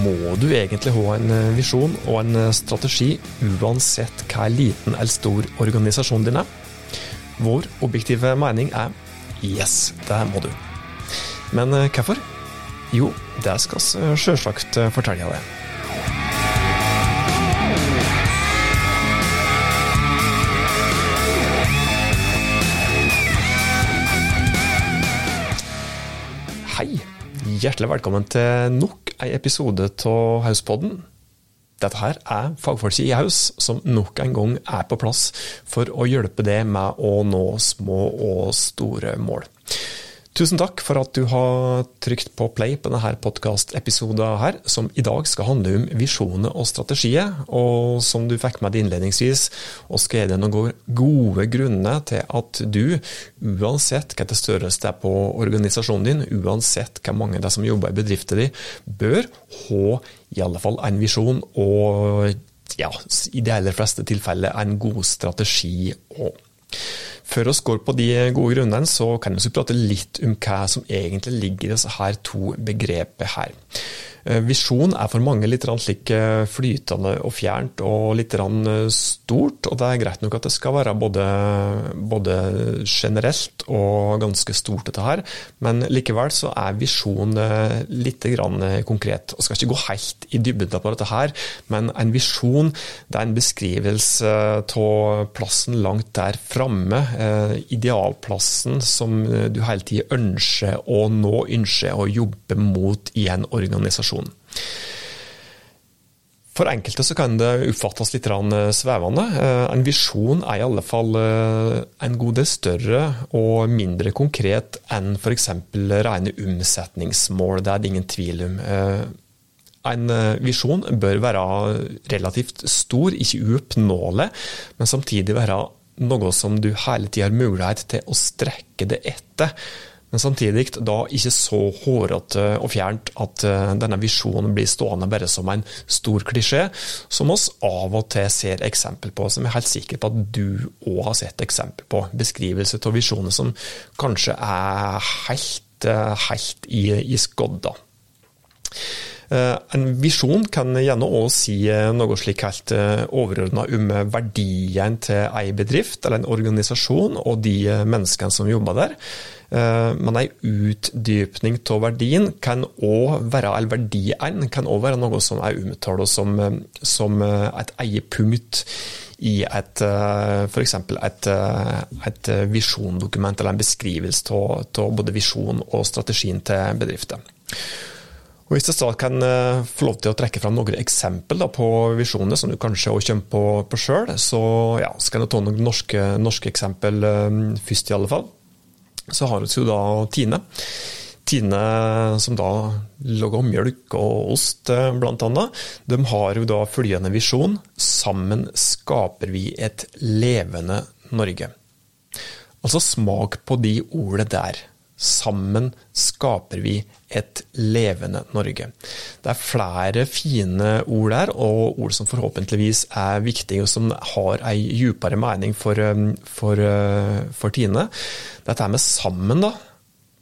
må du egentlig ha en eh, visjon og en eh, strategi uansett hva liten eller stor organisasjonen din er? Vår objektive mening er yes, det må du. Men eh, hvorfor? Jo, det skal vi sjølsagt fortelle deg. Hei! Hjertelig velkommen til nok en episode av Hauspodden. Dette her er fagfolket i Haus som nok en gang er på plass for å hjelpe deg med å nå små og store mål. Tusen takk for at du har trykt på play på denne podkastepisoden her, som i dag skal handle om visjoner og strategier. Og som du fikk med deg innledningsvis, og skal gi deg noen gode grunner til at du, uansett hva det størrelse det er på organisasjonen din, uansett hvor mange det er som jobber i bedriften din, bør ha i alle fall en visjon og ja, i de aller fleste tilfeller en god strategi òg. Før vi går på de gode grunnene, så kan vi prate litt om hva som egentlig ligger i disse her to begrepene her. Eh, visjon er for mange litt slik eh, flytende og fjernt og litt eh, stort. og Det er greit nok at det skal være både, både generelt og ganske stort, dette her, men likevel så er visjon litt konkret. og skal ikke gå helt i dybden på dette her, men en visjon det er en beskrivelse av plassen langt der framme, idealplassen som du hele tida ønsker å nå, ønsker å jobbe mot i en organisasjon organisasjon. For enkelte så kan det oppfattes litt svevende. Eh, en visjon er i alle fall eh, en god del større og mindre konkret enn f.eks. rene omsetningsmål. Det er det ingen tvil om. Eh, en visjon bør være relativt stor, ikke uoppnåelig, men samtidig være noe som du hele tida har mulighet til å strekke det etter men samtidig da ikke så hårete og fjernt at eh, denne visjonen blir stående bare som en stor klisjé, som oss av og til ser eksempel på, som jeg er helt sikker på at du òg har sett eksempel på. Beskrivelse av visjoner som kanskje er helt, eh, helt i, i skodda. Eh, en visjon kan gjerne òg si noe slik helt overordna om verdien til ei bedrift eller en organisasjon og de menneskene som jobber der. Eh, men ei utdypning av verdien kan òg være, eller verdien kan òg være noe som er omtalt som, eh, som eh, et eget punkt i et f.eks. Et, et visjondokument eller en beskrivelse av både visjon og strategien til bedrifter. Og Hvis jeg kan få lov til å trekke fram noen eksempel på visjoner som du kanskje også kommer på, på sjøl, så ja, skal jeg ta noen norske, norske eksempel først, i alle fall så har vi jo da Tine. Tine som da lager mjølk og ost, eh, bl.a. De har jo da følgende visjon sammen skaper vi et levende Norge. Altså smak på de ordene der. Sammen skaper vi et levende Norge. Det er flere fine ord der, og ord som forhåpentligvis er viktige, og som har ei djupere mening for, um, for, uh, for Tine. Dette med sammen, da.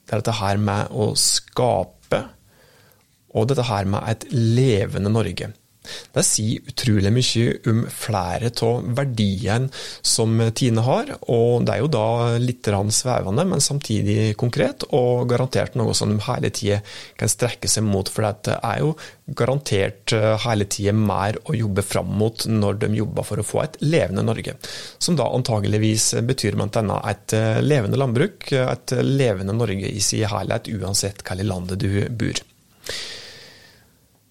Det er dette her med å skape, og dette her med et levende Norge. Det sier utrolig mye om flere av verdiene som Tine har, og det er jo da litt svevende, men samtidig konkret, og garantert noe som de hele tida kan strekke seg mot, for det er jo garantert eh, hele tida mer å jobbe fram mot når de jobber for å få et levende Norge. Som da antageligvis betyr bl.a. et eh, levende landbruk, et levende Norge i sin helhet, uansett hvor i landet du bor.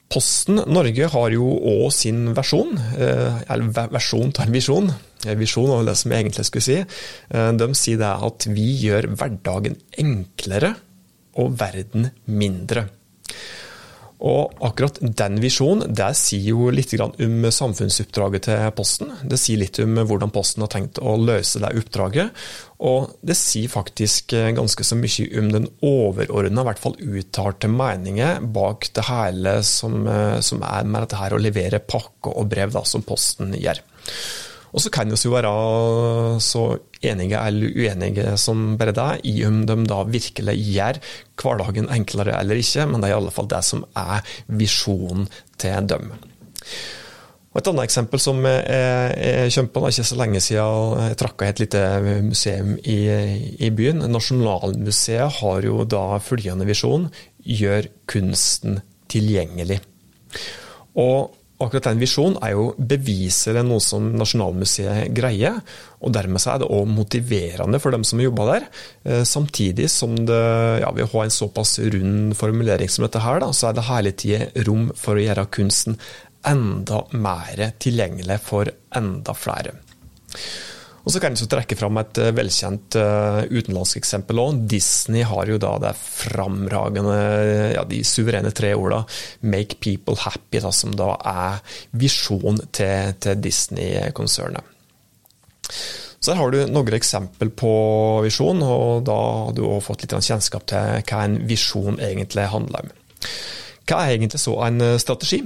Posten Norge har jo òg sin versjon, eh, eller versjon en visjon. Visjon var det som jeg egentlig skulle si. Eh, de sier det at vi gjør hverdagen enklere og verden mindre. Og akkurat den visjonen det sier jo litt om samfunnsoppdraget til Posten. Det sier litt om hvordan Posten har tenkt å løse det oppdraget. Og det sier faktisk ganske så mye om den overordna, i hvert fall uttalte meningen bak det hele som, som, er med dette her å levere pakker og brev, da, som Posten gjør. Og så kan vi jo være så enige eller uenige som bare det, i om de da virkelig gjør hverdagen enklere eller ikke, men det er i alle fall det som er visjonen til dem. Og Et annet eksempel som jeg, kommer på, det er ikke så lenge siden jeg trakka et lite museum i, i, byen. Nasjonalmuseet har jo da følgende visjon gjør kunsten tilgjengelig. Og akkurat den visjonen er jo beviser noe som Nasjonalmuseet greier. Og dermed er det òg motiverende for dem som har jobba der. Eh, samtidig som det ja, vi har en såpass rund formulering som dette her, da, så er det hele tida rom for å gjøre kunsten enda mer tilgjengelig for enda flere. Og Så kan jeg trekke fram et eh, velkjent uh, utenlandsk eksempel òg. Disney har jo da det framragende, ja, de suverene tre orda 'make people happy', da, som da er visjonen til, til Disney-konsernet. Så her har du noen eksempel på visjon, og da har du også fått litt kjennskap til hva en visjon egentlig handler om. Hva er egentlig så en strategi?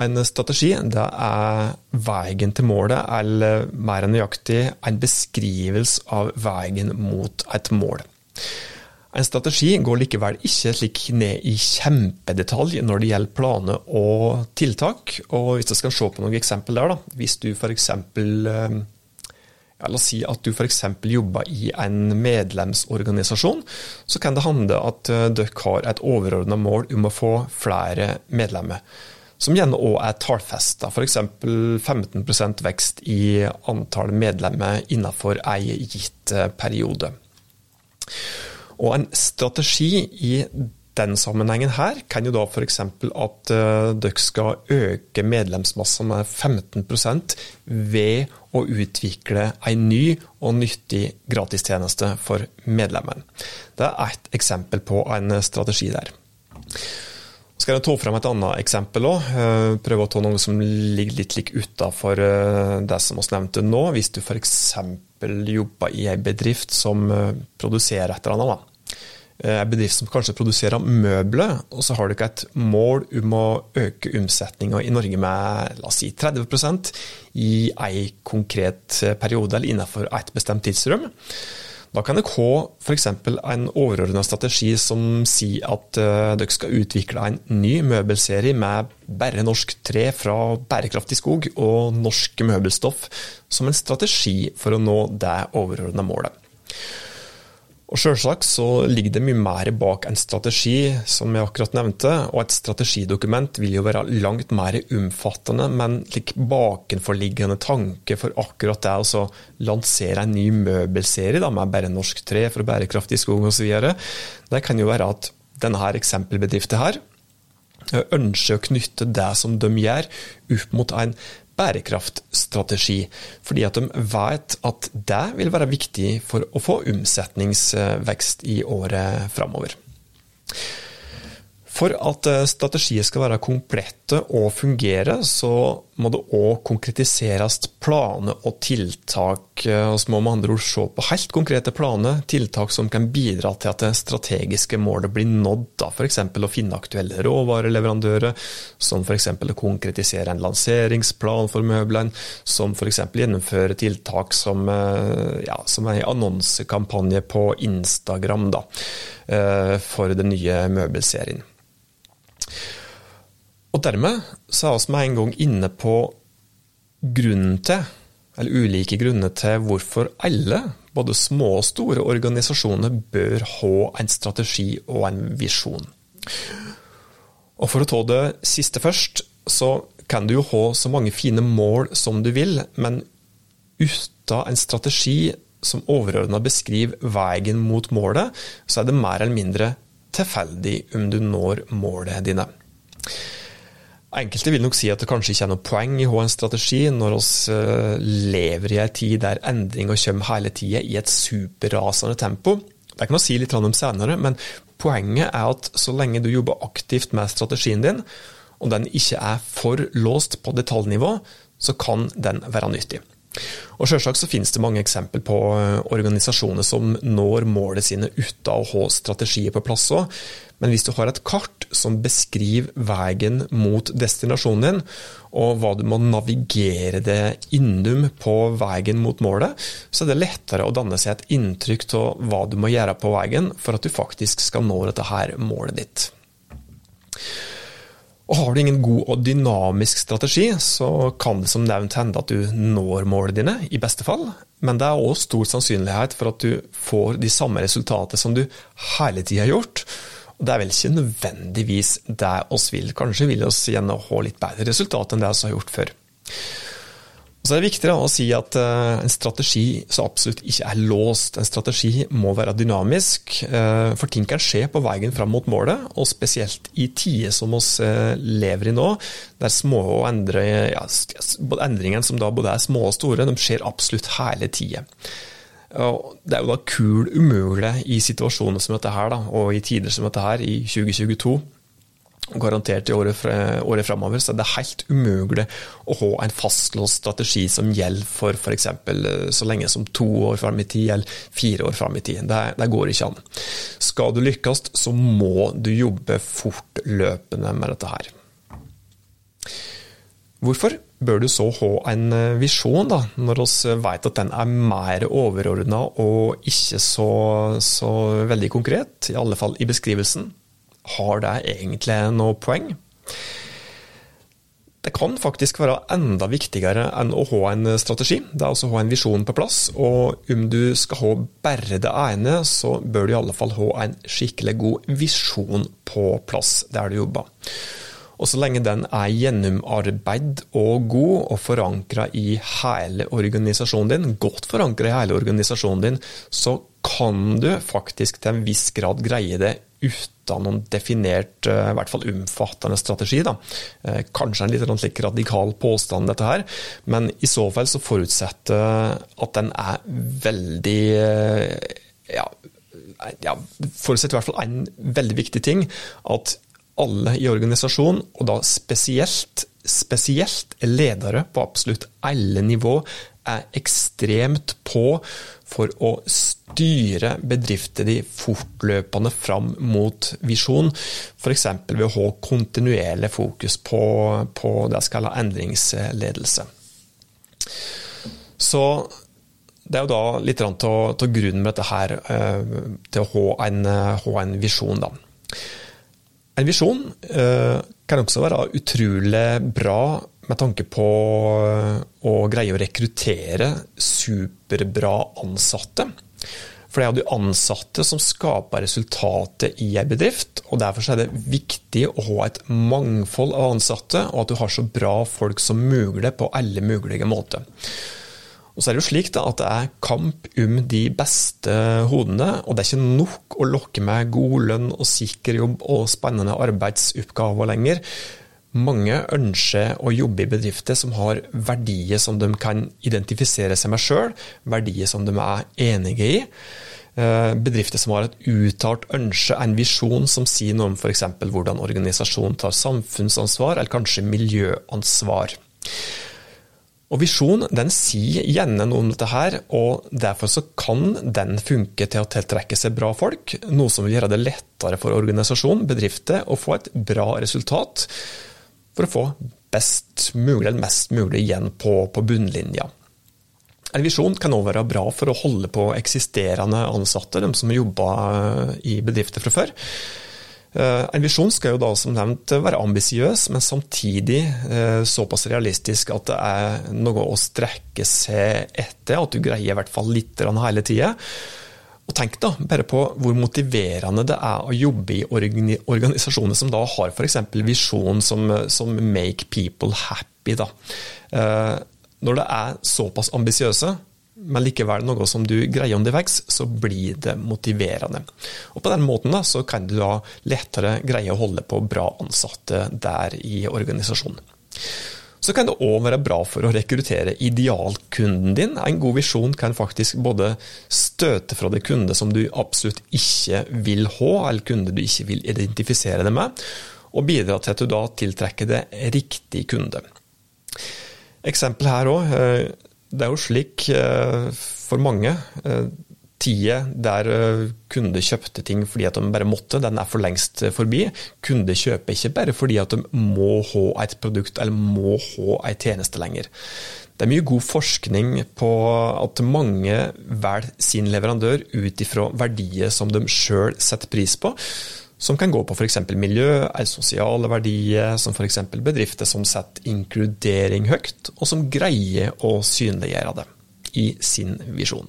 En strategi det er veien til målet, eller mer nøyaktig en beskrivelse av veien mot et mål. En strategi går likevel ikke slik ned i kjempedetalj når det gjelder planer og tiltak. og Hvis vi skal se på noen eksempel der, da. hvis du f.eks. Eh, ja, La oss si at du f.eks. jobber i en medlemsorganisasjon. Så kan det handle at eh, dere har et overordna mål om å få flere medlemmer som gjerne òg er tallfesta, f.eks. 15% vekst i antall medlemmer innenfor ei gitt eh, periode. Og En strategi i den sammenhengen her kan jo da f.eks. at uh, dere skal øke medlemsmassen med 15% ved å utvikle en ny og nyttig gratistjeneste for medlemmen. Det er ett eksempel på en strategi der skal jeg ta frem et annet eksempel òg. Eh, prøve å ta noe som ligger litt like utafor eh, det som vi nevnte nå. Hvis du f.eks. jobber i en bedrift som eh, produserer et eller annet. En bedrift som kanskje produserer møbler, og så har du ikke et mål om å øke omsetninga i Norge med la oss si 30 i en konkret periode eller innenfor et bestemt tidsrom. Da kan dere ha f.eks. en overordna strategi som sier at uh, dere skal utvikle en ny møbelserie med bare norsk tre fra bærekraftig skog og norske møbelstoff som en strategi for å nå det overordna målet. Og Selvsagt så ligger det mye mer bak en strategi, som jeg akkurat nevnte. Og et strategidokument vil jo være langt mer omfattende, men slik bakenforliggende tanke for akkurat det å lansere en ny møbelserie da, med bare norsk tre for bærekraftig skog osv., det kan jo være at denne her eksempelbedriften her ønsker å knytte det som de gjør, opp mot en bærekraftstrategi, fordi at de vet at det vil være viktig for å få omsetningsvekst i året framover. For at eh, strategier skal være komplette og fungere, så må det òg konkretiseres planer og tiltak. Eh, og så må med andre ord se på helt konkrete planer, tiltak som kan bidra til at det strategiske målet blir nådd. F.eks. å finne aktuelle råvareleverandører, som f.eks. å konkretisere en lanseringsplan for møblene, som f.eks. gjennomføre tiltak som, eh, ja, som en annonsekampanje på Instagram da, for den nye møbelserien. Og dermed så er vi med en gang inne på grunnen til, eller ulike grunner til hvorfor alle, både små og store organisasjoner, bør ha en strategi og en visjon. Og For å ta det siste først, så kan du jo ha så mange fine mål som du vil, men uten en strategi som overordna beskriver veien mot målet, så er det mer eller mindre tilfeldig om du når målet dine. Enkelte vil nok si at det kanskje ikke er noe poeng i å ha en strategi, når vi eh, lever i en tid der endringer kommer hele tida i et superrasende tempo. Det kan vi si litt om senere, men poenget er at så lenge du jobber aktivt med strategien din, og den ikke er for låst på detaljnivå, så kan den være nyttig. Og Selvsagt så finnes det mange eksempel på eh, organisasjoner som når målet sine uten å ha strategier på plass òg. Men hvis du har et kart som beskriver veien mot destinasjonen din, og hva du må navigere det innom på veien mot målet, så er det lettere å danne seg et inntrykk av hva du må gjøre på veien for at du faktisk skal nå dette her målet ditt. Og Har du ingen god og dynamisk strategi, så kan det som nevnt hende at du når målene dine, i beste fall. Men det er òg stor sannsynlighet for at du får de samme resultatene som du hele tida har gjort. Og Det er vel ikke nødvendigvis det oss vil. Kanskje vil oss gjerne ha litt bedre resultat enn det vi har gjort før. Så er det viktig å si at eh, en strategi så absolutt ikke er låst. En strategi må være dynamisk, eh, for ting kan skje på veien fram mot målet. Og spesielt i tider som vi eh, lever i nå, der små og endre, ja, endringene som da både er små og store, de skjer absolutt hele tida. Det er jo da kul umulig i situasjoner som dette her, da, og i tider som dette her, i 2022 garantert i året, året framover, så det helt umulig å ha en fastlåst strategi som gjelder for f.eks. Eh, så lenge som to år fram i tid, eller fire år fram i tid. Det, det, går ikke an. Skal du lykkes, så må du jobbe fortløpende med dette her. Hvorfor bør du så ha en eh, visjon, da, når vi vet at den er mer overordna og ikke så, så veldig konkret, i alle fall i beskrivelsen? Har det egentlig noe poeng? Det kan faktisk være enda viktigere enn å ha en strategi. Det er altså å ha en visjon på plass. Og om du skal ha bare det ene, så bør du i alle fall ha en skikkelig god visjon på plass der du jobber. Og så lenge den er gjennomarbeid og god og forankra i hele organisasjonen din, godt forankra i hele organisasjonen din, så kan du faktisk til en viss grad greie det uten noen definert, eh, i hvert fall omfattende strategi. Da. Eh, kanskje en litt slik radikal påstand, dette her, men i så fall så forutsetter at den er veldig eh, ja, ja, forutsetter i hvert fall en veldig viktig ting. At alle i organisasjonen, og da spesielt, spesielt ledere på absolutt alle nivå, er ekstremt på for å styre bedrifter de fortløpende fram mot visjon, f.eks. ved å ha kontinuerlig fokus på, på det jeg skal kalle endringsledelse. Så det er jo da litt av grunnen med dette her, eh, til å ha en, ha en visjon, da. En visjon eh, kan også være utrolig bra med tanke på eh, å greie å rekruttere superbra ansatte. For det er jo de ansatte som skaper resultatet i en bedrift. og Derfor er det viktig å ha et mangfold av ansatte, og at du har så bra folk som mulig på alle mulige måter. Og så er det jo slik da, at det er kamp om de beste hodene, og det er ikke nok å lokke med god lønn og sikker jobb og spennende arbeidsoppgaver lenger. Mange ønsker å jobbe i bedrifter som har verdier som de kan identifisere seg med sjøl, verdier som de er enige i. Eh, bedrifter som har et uttalt ønske, en visjon som sier noe om f.eks. hvordan organisasjonen tar samfunnsansvar, eller kanskje miljøansvar. Og Visjon den sier gjerne noe om dette her, og derfor så kan den funke til å tiltrekke seg bra folk, noe som vil gjøre det lettere for organisasjon, bedrifter, å få et bra resultat for å få best mulig, eller mest mulig igjen på, på bunnlinja. En visjon kan òg være bra for å holde på eksisterende ansatte, de som har jobba i bedrifter fra før. Eh, en visjon skal jo da som nevnt være ambisiøs, men samtidig eh, såpass realistisk at det er noe å strekke seg etter, at du greier i hvert fall litt hele tida. Og tenk da bare på hvor motiverende det er å jobbe i organisasjoner som da har f.eks. visjon som, som, 'make people happy'. Da. Eh, når det er såpass ambisiøse, men likevel noe som du greier underveis, så blir det motiverende. Og På den måten da, så kan du da lettere greie å holde på bra ansatte der i organisasjonen. Så kan det òg være bra for å rekruttere idealkunden din. En god visjon kan faktisk både støte fra det kunde som du absolutt ikke vil ha, eller kunde du ikke vil identifisere deg med, og bidra til at du da tiltrekker det riktig kunde. Eksempel her òg. Eh, det er jo slik for mange tida der kunder kjøpte ting fordi at de bare måtte, den er for lengst forbi. Kunder kjøper ikke bare fordi at de må ha et produkt eller må ha en tjeneste lenger. Det er mye god forskning på at mange velger sin leverandør ut ifra verdier som de sjøl setter pris på, som kan gå på f.eks. miljø eller sosiale verdier, som f.eks. bedrifter som setter inkludering høyt, og som greier å synliggjøre det i sin visjon.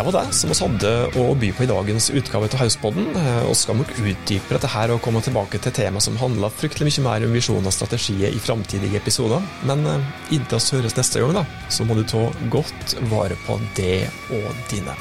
Det var det som vi hadde å by på i dagens utgave av Hauspodden. Vi eh, skal nok utdype dette her og komme tilbake til tema som handler fryktelig mye mer om visjoner og strategier i framtidige episoder. Men inntil oss høres neste gang, da, så må du ta godt vare på det og dine.